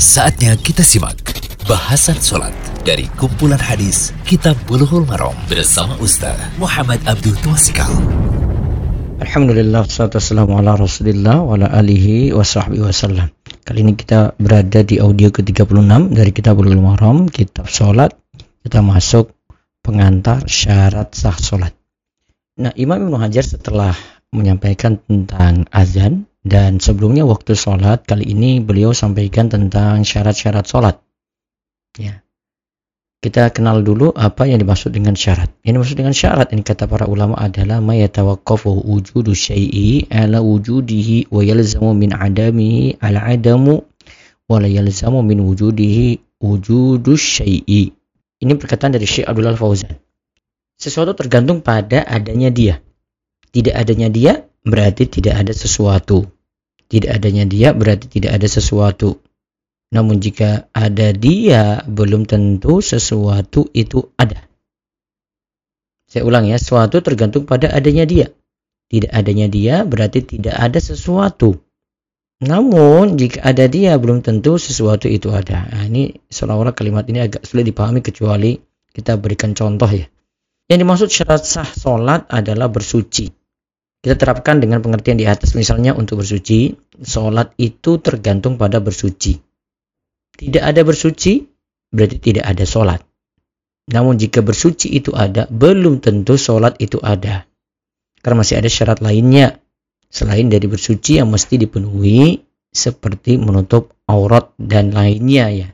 Saatnya kita simak bahasan sholat dari kumpulan hadis Kitab Bulughul Maram bersama Ustaz Muhammad Abdul Twasikal. Alhamdulillah, wassalamu ala rasulillah wa ala alihi wa sahbihi wasallam. Kali ini kita berada di audio ke-36 dari Kitab Bulughul Maram, Kitab Sholat. Kita masuk pengantar syarat sah sholat. Nah, Imam Ibnu Hajar setelah menyampaikan tentang azan dan sebelumnya waktu sholat, kali ini beliau sampaikan tentang syarat-syarat sholat. Ya. Kita kenal dulu apa yang dimaksud dengan syarat. Ini maksud dengan syarat ini kata para ulama adalah ma yatawaqqafu wujudu syai'i ala wujudihi wa yalzamu min adamihi ala adamu wa la yalzamu min wujudihi wujudu syai'i. Ini perkataan dari Syekh Abdullah Fauzan. Sesuatu tergantung pada adanya dia. Tidak adanya dia berarti tidak ada sesuatu. Tidak adanya dia berarti tidak ada sesuatu. Namun jika ada dia, belum tentu sesuatu itu ada. Saya ulang ya, sesuatu tergantung pada adanya dia. Tidak adanya dia berarti tidak ada sesuatu. Namun jika ada dia, belum tentu sesuatu itu ada. Nah, ini seolah-olah kalimat ini agak sulit dipahami kecuali kita berikan contoh ya. Yang dimaksud syarat sah sholat adalah bersuci kita terapkan dengan pengertian di atas. Misalnya untuk bersuci sholat itu tergantung pada bersuci. Tidak ada bersuci berarti tidak ada sholat. Namun jika bersuci itu ada belum tentu sholat itu ada. Karena masih ada syarat lainnya. Selain dari bersuci yang mesti dipenuhi seperti menutup aurat dan lainnya ya.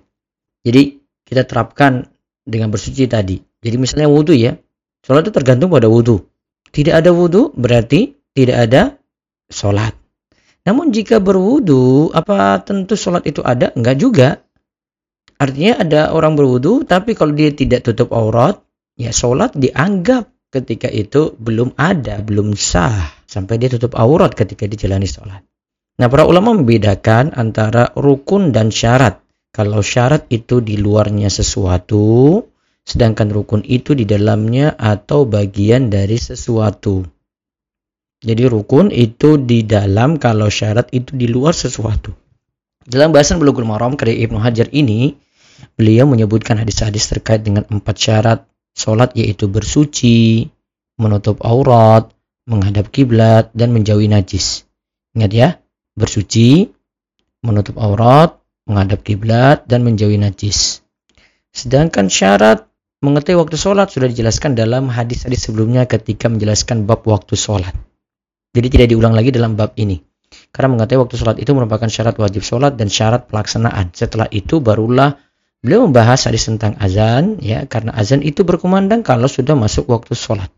Jadi kita terapkan dengan bersuci tadi. Jadi misalnya wudhu ya. Sholat itu tergantung pada wudhu tidak ada wudhu berarti tidak ada sholat. Namun jika berwudu, apa tentu sholat itu ada? Enggak juga. Artinya ada orang berwudu, tapi kalau dia tidak tutup aurat, ya sholat dianggap ketika itu belum ada, belum sah. Sampai dia tutup aurat ketika dijalani sholat. Nah para ulama membedakan antara rukun dan syarat. Kalau syarat itu di luarnya sesuatu, sedangkan rukun itu di dalamnya atau bagian dari sesuatu. Jadi rukun itu di dalam kalau syarat itu di luar sesuatu. Dalam bahasan Bulughul Maram karya Ibnu Hajar ini, beliau menyebutkan hadis-hadis terkait dengan empat syarat solat yaitu bersuci, menutup aurat, menghadap kiblat dan menjauhi najis. Ingat ya, bersuci, menutup aurat, menghadap kiblat dan menjauhi najis. Sedangkan syarat mengetahui waktu sholat sudah dijelaskan dalam hadis-hadis sebelumnya ketika menjelaskan bab waktu sholat. Jadi tidak diulang lagi dalam bab ini. Karena mengetahui waktu sholat itu merupakan syarat wajib sholat dan syarat pelaksanaan. Setelah itu barulah beliau membahas hadis tentang azan, ya karena azan itu berkumandang kalau sudah masuk waktu sholat.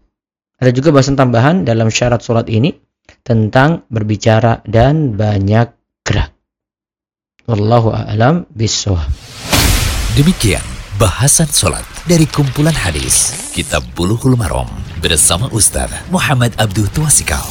Ada juga bahasan tambahan dalam syarat sholat ini tentang berbicara dan banyak gerak. Wallahu a'lam bishawab. Demikian bahasan sholat dari kumpulan hadis Kitab Bulughul Maram bersama Ustaz Muhammad Abdul Tuasikal.